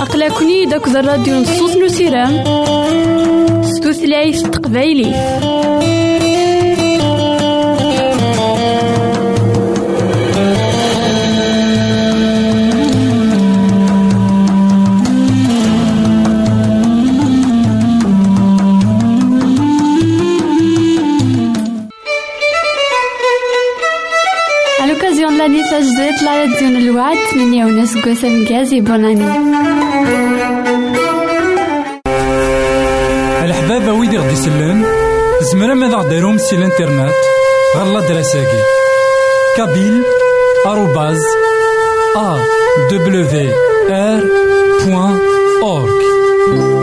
أقلكني داك الراديو نصوص نسيرام ستوثلايف تقبايلي. راديون الوعد من يونس قسم جازي بوناني الحبابة ويدي غدي يسلن زمرا ماذا غديرهم سي الإنترنت غالا دراساكي كابيل آروباز أ دبليو آر بوان أورك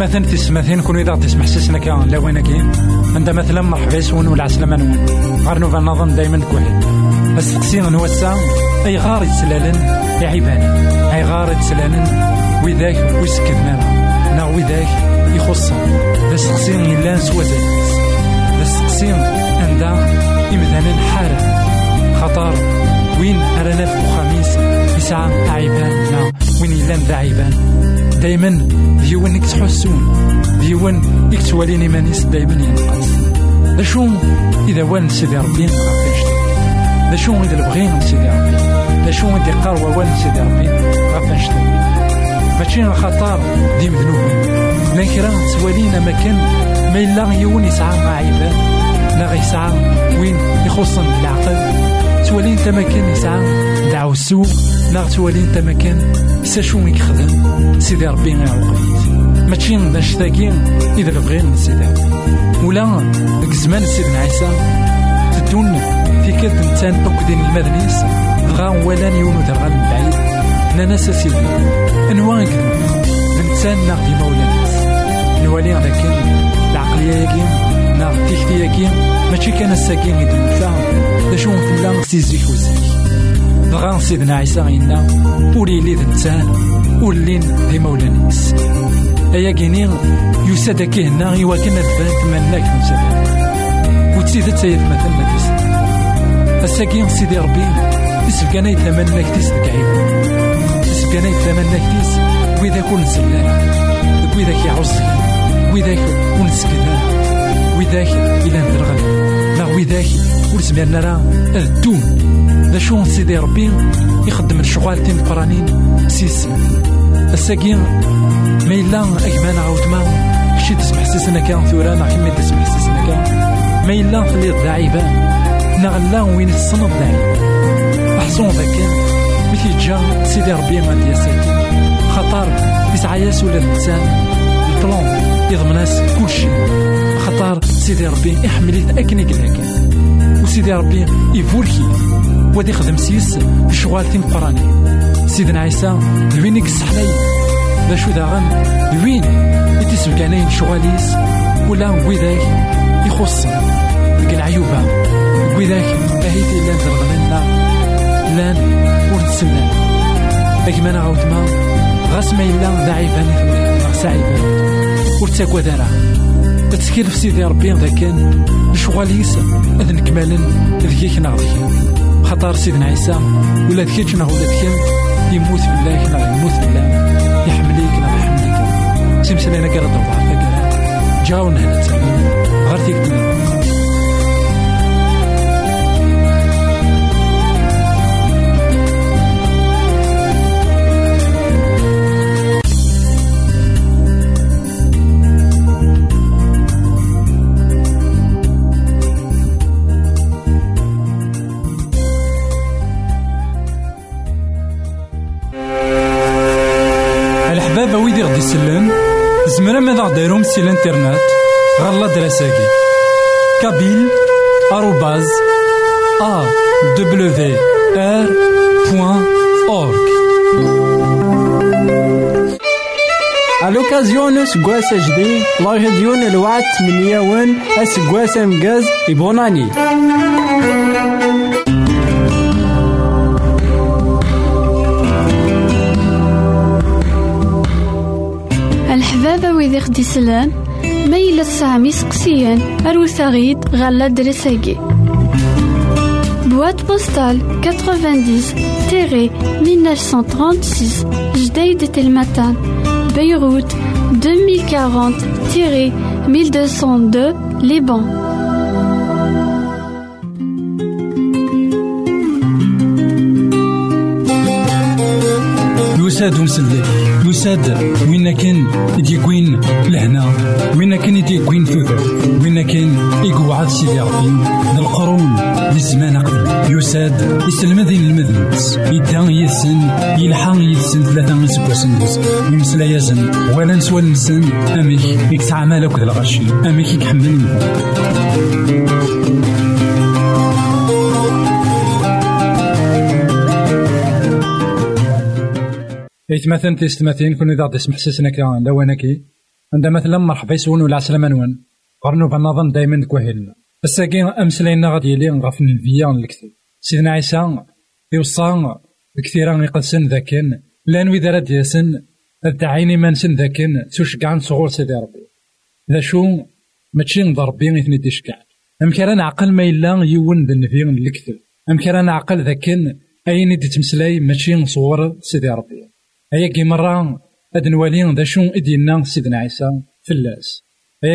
مثلا تسمثين كون إذا تسمح سسنا كان لوينكي عند مثلا مرحبا يسون ولا عسلامة نون. غار نوفا نظن دايما كوحد السقسي نوسا أي غار يتسلالن يا عيباني أي غار يتسلالن وذاك ويسكت ماما نا وذاك يخص ذا السقسي إلا نسوى زيت ذا السقسي عندها إمثالا حارة. خطر. وين أرانا في خميس يسعى عيبان وين إلا ذا عيبان دايما ديون نك تحسون ديون نك توالين إيمانيس دايما ينقص ذا شو إذا وان سيدي ربي ذا شو إذا البغين سيدي ربي؟ ذا شو إذا قار وان سيدي ربي غاف ماشي الخطر ديم ذنوب لا كرا توالينا مكان ما إلا يون يسعى مع عباد لا يسعى وين يخصن بالعقل توالين تمكن يسعى دعو السوق لا توالين تمكن ساشو يخدم سيدي ربي يعوقيت ماشي باش تاكي إذا بغينا سيدي ولا ديك الزمان سيدنا عيسى تدون في كاد نتان أكدين المدنيس غا ولا يونو درغا من بعيد. نانا سيدي انوا ناغ ديما ولا ناس. نوالي ذاك العقلية ياكي ناغ تيكتي ياكي ماشي كان الساكين يدوم لا شو نفلا سيزيك وزيك. بغا سيدنا عيسى غينا ولي لي ذنتان ولين دي مولانيس أيا كيني يساد كيهنا يواكن الفان تمناك نسابا وتسيد تسيد مثلا تيس الساكين سيدي ربي يسبقنا يتمنى كتيس دكعيب يسبقنا يتمنى كتيس وإذا كون زلالا وإذا كي عوزك وإذا كون وإذا إلى ندرغل لا وإذا ور زمرنا راه الدوم. ذا شو سيدي ربي؟ يخدم الشغال تيم قرانين سيس. الساقين ما إلا أكمان عاود ما. كشي تسمح سيسنا كان ثورا نا كمي تسمح سيسنا كان. ما إلا خليط ضعيبا نغلا وين الصنب ضعيب أحسن ذاك. مثل جا سيدي ربي ما ديا ساكن خطر يسعى ياس ولا الإنسان البلون يضمناس كل شيء. خطر. سيدي ربي يحمليت أكني كذاك وسيدي ربي يفولكي ودي خدم سيس الشغال تيم قراني سيدنا عيسى لوينك السحلاي لا شو داغن لوين يتسم كانين شغاليس. ولا ويداك يخص. ديك العيوبة ويداك باهيتي لأن درغلنا لأن ونتسنى لكن أنا عاود ما. غاس ذا عيباني في غاس عيبان ورتاكوا دارا تسكير في سيدي ربي ذا كان الشغاليس أذن كمالا ذيك ناغذيك خطر سيدنا عيسى ولا ذكيتش ولا ذكين يموت بالله نا يموت بالله. يحمليك نا يحمليك. سمسلينا كرا دوار جاونا هنا غير تيك يسلم زمرا ماذا غديرهم سي الانترنت؟ غالا دراساكي kabyle arobase awr.org À l'occasion نسقواس جديد الله يهديون الوعد من يوم أسقواس مجاز ويدي خدي سلان ميلا سامي سقسيان أروساغيد غالا درساكي Boîte postale 90-1936 Jdeï de Telmatan Beyrouth 2040-1202 Liban يساد ومسلك يساد وين كان يديكوين لهنا؟ وين كان يديكوين ثوثر وين كان يقعد سيدي ربي القرون للزمان قبل. يساد يسلمذين المذنبس يدان يسن يلحق يسن ثلاثة سكواسن يمسلا يزن ولا نسوى نسن. أميك يكتعمل أكد الغشي أميك يكحمل إثمثن تيستمثين كون إذا تسمح سسنا كان لوانكي عندما مثلا مرحبا يسون ولا عسلامة نون قرنو بنظن دايما كوهيلنا الساقي أمسلينا غادي يلي غاف الفيان الكتب سيدنا عيسى يوصى كثيرا يقدسن ذاكن. لأن وإذا راد ياسن الدعيني مانسن ذاكن. كاع صغور سيدي ربي. ذا شو؟ ماشي نضرب ربي إثني تشكع. أم كان نعقل ما إلا يون ذا النبي الكتب أم كان نعقل ذاكن. أين دي تمسلاي ماشي صور سيدي ربي. كي مرة هاد نوالي دا شو إدينا سيدنا عيسى فلاس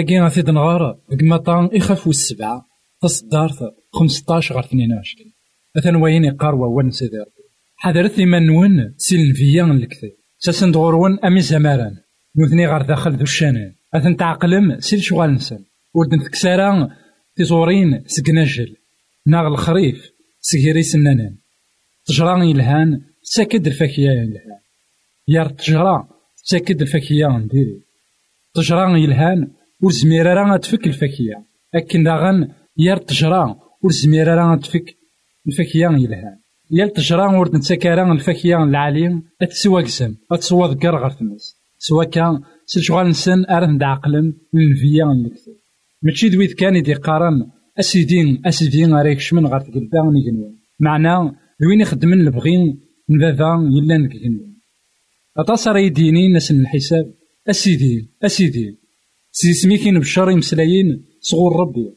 كي غادي نغار ديك مطان يخاف السبعة تصدارت خمسطاش غير ثنين وعشرين أثن وين يقار وون سيدي ربي حضرت إيمان نون سيلن فيا الكتاب ساسن دغورون أمي زماران نوثني غير داخل ذو الشانان أثن تعقلم سيل شغال نسن ولدن تكسارا تزورين سكناجل ناغ الخريف سكيري سنانان تجران يلهان ساكد الفاكية يلهان يار تجرا تأكد الفاكية نديري. تجرا يلهان ور زميرا راه تفك الفاكية أكن داغن يار تجرا ور راه تفك الفاكية يلهان. يال تجرا ور نتسكرا الفاكية العالي أتسواقسم أتسوا ذكر غير تمس سوا كان سلشغال نسن أرث ندعقلن للفيا نكتب. ماشي دويت كان يدي قارن أسيدين أسيدين غير من غير تقلبا نيجنوان معناه دوين يخدمن البغين من بابا يلا نكجنوان راه يديني ناس الحساب. أسيدي أسيدي. سي سميك نبشر يمسلايين صغور ربي.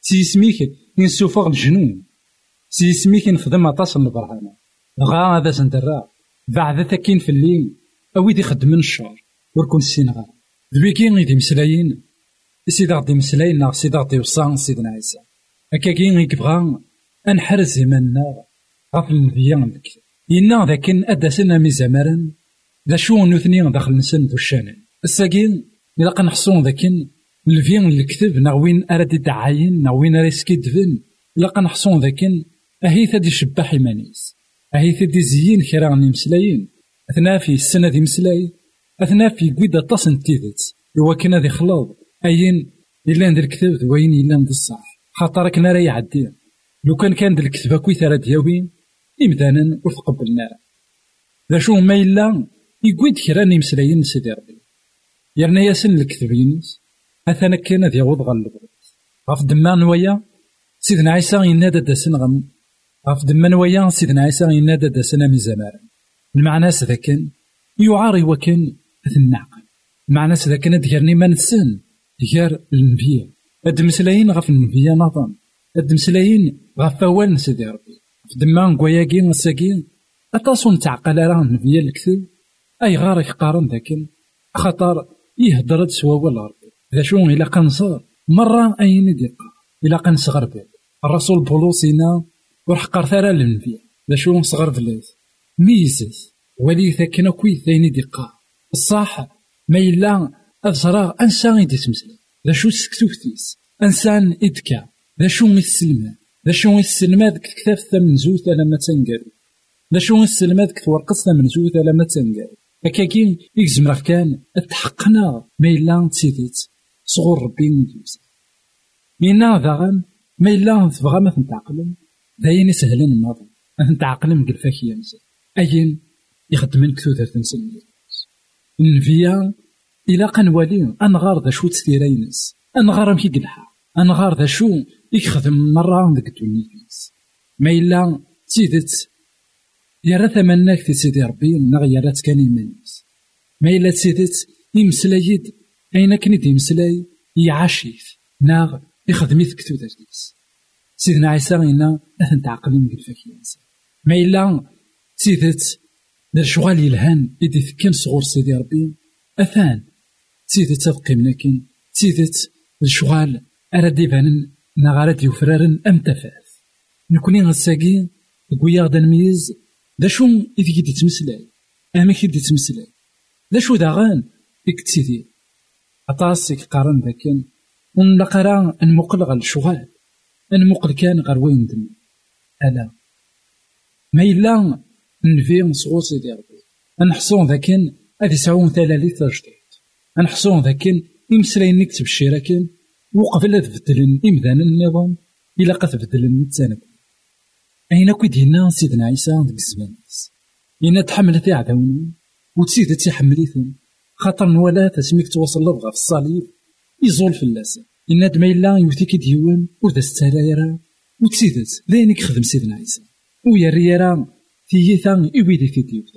سي سميك نسوفغ الجنون. سي سميك نخدم أطاس البرهانة. غا هذا سندرا بعد تاكين في الليل. أويدي خدمن الشهر وركون السينغال ذويكي غيدي مسلايين. سيدي غدي مسلايين ناغ سيدي غدي وصان سيدنا عيسى هكاكي غيك بغا أنحرز زماننا. غاف النبيان الكتاب إنا ذاكن ذا شو نوثني داخل نسن ذو الشانن الساقين إلا قنحصون ذاكن الفين الكتب نغوين أراد الدعاين نغوين أراد سكيدفن إلا قنحصون ذاكن أهي ثدي شباح إيمانيس أهي ثدي زيين كرا مسلايين أثناء في السنة دي مسلاي أثناء في قويدة تصن تيدت هو كان ذي خلاض أين إلا ندير الكتاب وين إلا ندير الصح خاطر كنا راه يعدي لو كان كان ذي الكتاب يقويد كرا نيمسلايين سيدي ربي. يرنا ياسن الكتب ينس أثنا كان ذي يعوض غالب غف دمان ويا سيدنا عيسى ينادى داسن غم. غف دمان ويا سيدنا عيسى ينادى داسن من زمان. المعنى ذاكن يعاري وكن النعقل المعنى ذاكن ديرني ما نسن ديار النبي هاد مسلايين غف النبي نظام. هاد مسلايين غف أول سيدي ربي. دمان كوياكي نساكي أتصون تعقل راه النبي أي غار يقارن ذاكن. خطر يهدرد سوا ربي. ذا شو إلا قنصر. مرة أين ديقا إلا قنصغر بيت الرسول بولوسينا ورحقر ثرى للنبي. ذا شو صغر بلاد ميزز ولي ثاكنا كوي ثاني ديقا الصح ما إلا أذرا أنسان يدي تمثل ذا شو سكتوفتيس. أنسان إدكا. ذا شو السلمة ذا شو السلمة ذك كتاب ثمن زوث لما تنقل ذا شو السلمة ذك تورقص ثمن زوث لما تنقل هكاكي يكزم كان تحقنا ما إلا تسيدت صغور ربي ندوز مينا ذاغن ما إلا تبغى ما تنتعقلم داين يسهلن النظر ما تنتعقلم قلفاك يا نسا أين يخدمن كثوثر تنسل النبيا إلا قنوالي أنغار ذا شو تستيرينس أنغار مكي قلحا أنغار ذا شو يخدم مرة ديك الدنيا ما إلا تيدت يرى ثمناك في سيدي ربي نغ يرى كان يمنيس ما إلا تيدت يمسلايد أين كنت يمسلاي؟ يعاشيث ناغ يخدميث كتو درديس سيدنا عيسى غينا أثن تعقلين قلفك ينسى. ما إلا تيدت در شغال يلهان إدي ثكن صغور سيدي ربي. أثان تيدت تبقي منكن تيدت الشغال أراد يبانن نغارات يفرارن أم تفاث. نكوني غساقي قويا غدا نميز دا شو إذا كي تمسلاي أما كي تمسلاي دا شو داغان؟ إك تيدي أطاس قارن ذاكن ونلقرا نمقل غا الشغال نمقل كان غير وين دم. ألا. ما إلا نفي نصغو سيدي ربي نحصون ذاكن أدي سعون ثلاليث جديد نحصون ذاكن إمسلاين نكتب الشراكن وقبل تبدلن إمدان النظام إلا قد تبدلن نتسانب أين كي هنا سيدنا عيسى ديك الزمان إنا تحملت عداوني وتسيد تحمليثن خاطر نوالا تسميك توصل لبغا في الصليب يزول في اللاسة إنا دما إلا يوثيك ديوان وذا ستالايرا وتسيدت ذينك خدم سيدنا عيسى ويا الريارا تيثا إبيدي في ديوث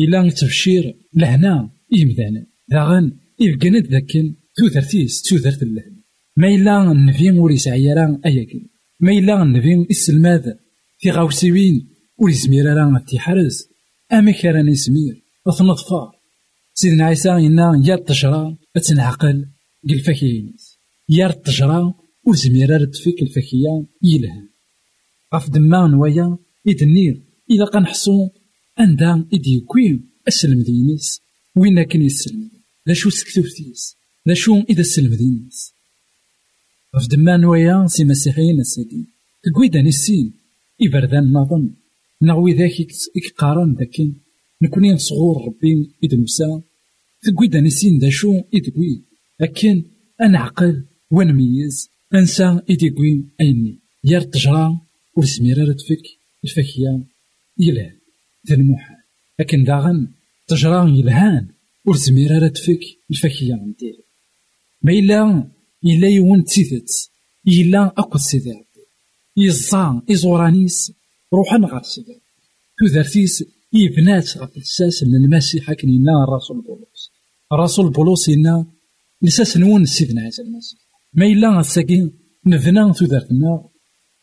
إلا تبشير لهنا إمدانا داغن إبقنت ذاكن تودرتيس تودرت اللهنا ما إلا النبي وريس عيارا أياكي ما إلا النبي السلماد في غاوسيوين وليزمير راه تيحرز أما كان يسمير وثنطفار سيدنا عيسى إنا يا التجرى تنعقل الفكيينيس يا التجرى وزمير رد فيك الفكية يلها غف دما نوايا إدنير إلا قنحصو أندا إدي كوي أسلم دينيس وين كان يسلم لا شو سكتوفتيس لا شو إذا سلم دينيس غف دما نوايا سي مسيحيين السيدي تقويدا نسين إبردان نظن نغوي ذاك إكقارن ذاكين. نكوني صغور ربي إذ نسا تقوي دا نسين دا شو إدقوي. لكن أنا عقل ونميز أنسى إدقوي أيني. يا التجرى ورسميرة تفك الفكية يلهان ذا المحال لكن داغن تجرى يلهان ورسميرة تفك الفكية ندير ما إلا إلا يون تيثت إلا أكو سيدي يزا إزورانيس روحا سيدي تودرتيس يبنات غف الساس من المسيح كنينا الرسول بولوس الرسول بولوس إنا لساس نون سيدنا عيسى المسيح؟ ما إلا الساكين نبنا تودرتنا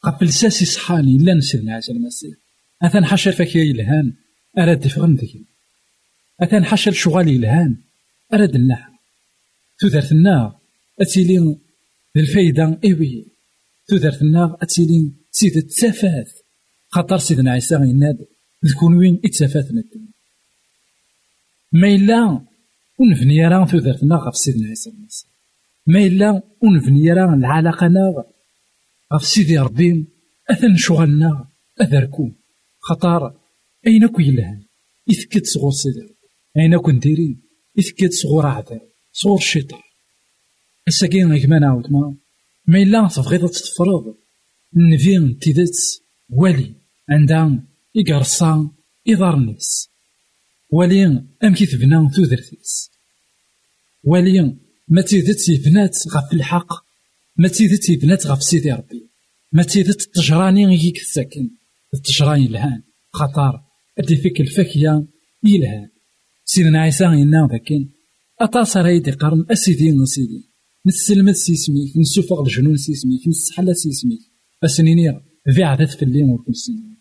غف الساس يصحاني إلا نسيدنا عيسى المسيح. أثان حشر فكي يلهان أراد فغن ذكي أثان حشر شغال يلهان أراد النحر تودرتنا أتيلين الفايدة إيوي. تودرت أتيلين سيد التفاث. خاطر سيدنا عيسى يناد ذكون وين اتسافات ندم ما إلا ونفني راه تودرتنا غف سيدنا عيسى المسيح ما إلا ونفني راه العلاقة ناغ غف سيدي ربي أثن شغلنا أذركو خطار أين كو إثكت صغور سيدي أين كو نديري إثكت صغور عذاب. صغور الشيطان الساكين غيك ما نعاود ما ما إلا تبغيض تتفرض نفين تيدت والي عندها إقرصا إضارنيس ولي أمكي تبنى تودرتيس ولي ما تيدت يبنات غف الحق ما تيدت يبنات غف سيدي ربي ما تيدت التجراني غيك الساكن التجراني الهان خطر أدي فيك الفاكية يلهان سيدنا عيسى إنا ذاكن أطاس رايدي قرن أسيدي نسيدي نسلمت سيسميك نسوفق الجنون سيسميك نسحلا سيسميك. أسنيني في عدد في الليل وركن سنين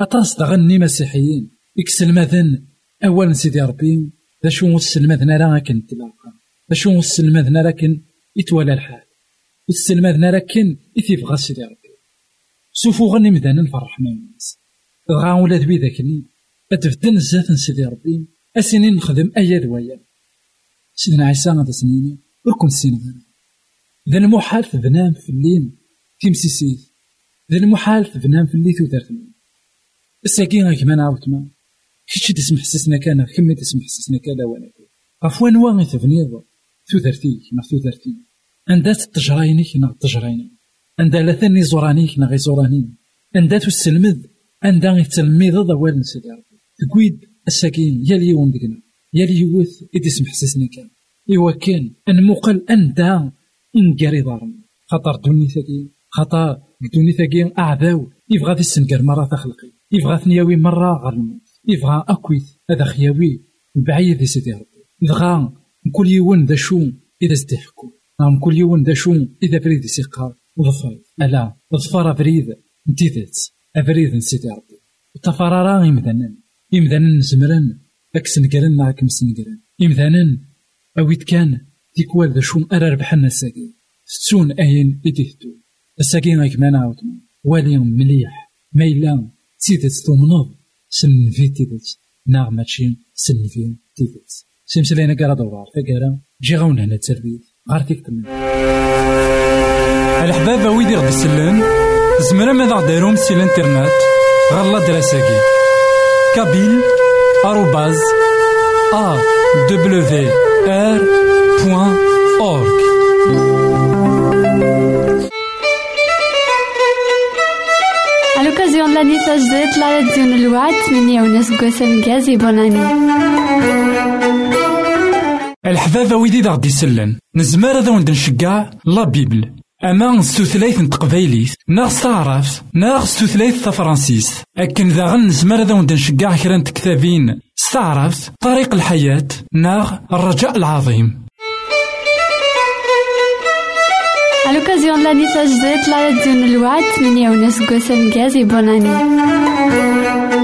أطاس تغني مسيحيين. إكسلماذن أولا سيدي ربي. ذا شو السلماذنا راه كن تلاقى. ذا شو السلماذنا راه كن يتولى الحال. السلماذنا راه كن يتيبغى سيدي ربي. سوفو غني مدانا نفرح من الناس. غا ولاد بيداكني أتفدن الزات سيدي ربي. أسنين نخدم أيا دوايا سيدنا عيسى غادا سنيني. وركن سين ذا المحال بنام في الليل تيمسيسيت ذا المحال بنام في الليل ودارتني الساكين غيك ما نعاود ما كيتش تسمح حسسنا كان كمي تسمح حسسنا كان وأنا غف وان واغي تبنيض تودرتي ما تودرتي عندها تجرينيك نغ تجريني عندها لا ثاني زورانيك نغ زوراني عندها تسلمد عندها يتلميذ ضوال نسيدي ربي تقويد الساكين يا ليون دقنا يا ليوث إدي سمح سسني كان. إوا كان أنموقل أندا إنقاري ضارن خاطر دوني ثاكي خاطر دوني ثاكي أعداو يبغى السنقر مرة تخلقي. يبغى ثنياوي مرة الموت يبغى أكويت هذا خياوي. بعيد سيدي ربي. يبغى كل يوم ذا شو إذا استحكو نعم كل يوم ذا شو إذا بريد سيقار وظفر. ألا ظفر بريد انتيذات أبريد سيدي ربي. التفرارا يمدنن يمدنن زمرن. ذاك سنقرن معاك مسنقرن يمدنن أويت كان تيكوال ذا أرى ربحنا الساقي ستون أين إديهتو الساقي غيك ما نعاودنا والي مليح. ما إلا تيدت تمنض سن في تيدت ناغ ماشي سن في تيدت سيمسلينا كارا دوار. فكارا جي غاون هنا تربيت. غار تكتمل الحباب ويدي غدي سلان زمرا ماذا غديرهم سي الانترنت. غالا دراساكي كابيل. آروباز. أ أورك À l'occasion de l'année تجديد la radio الوعد 8 سكواس مكازي بوناني الحبابة ويدي دا غدي يسلن نزمار هذا وند نشقع لا بيبل. أما ستوثلايث n تقبايليت ناغ ستعرف ناغ ستوثلايث تفرانسيس أكن ذا غن وند نشقع كرا n تكتابين. ستعرف طريق الحياة ناغ الرجاء العظيم. À l'occasion de l'année تجديد la radio الوعد 8 سكواس مكازي بوناني كسرت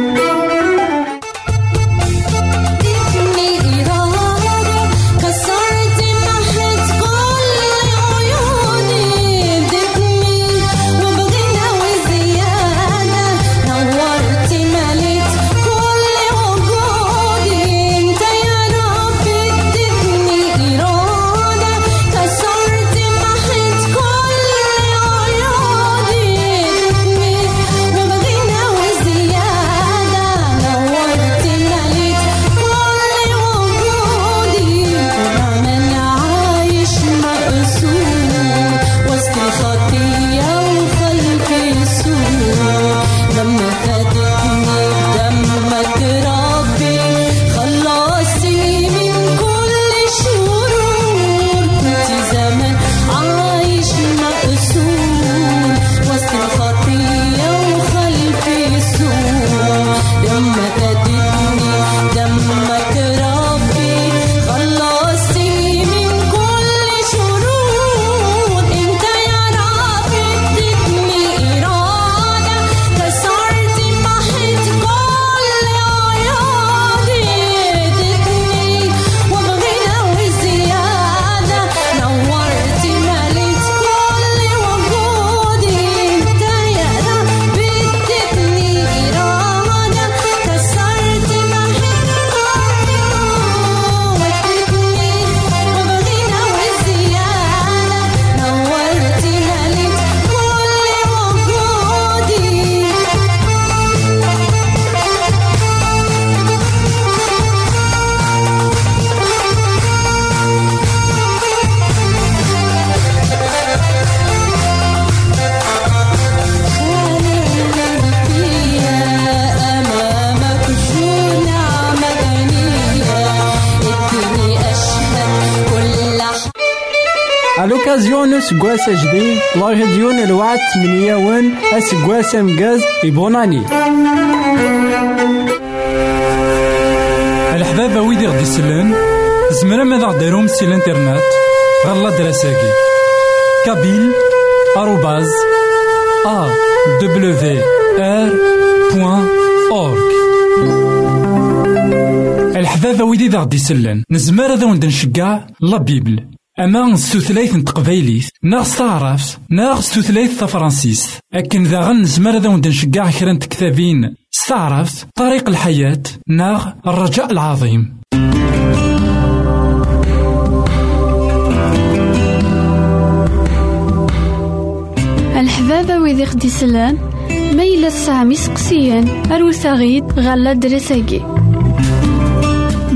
نسقواس جديد لا راديو الوعد 8 أسقواس مكاز إبوناني الحبابة ويدي غدي يسلن زمرا ماذا غديرهم سي الانترنت غالا دراساكي. كابيل آروباز أ دبليو آر بوان أورك الحبابة ويدي غدي يسلن نزمار هذا وند نشقع لا بيبل. أما تقبايليت ناغ ستعرف ناغ ستوثلايث تفرانسيس أكن ذا غن نزمار هذا وند نشقع كرا n تكتابين. ستعرف طريق الحياة ناغ الرجاء العظيم. الحبابة ويدي خدي سلان ميلا سامي سقسيان أروساغيد غالا دراساكي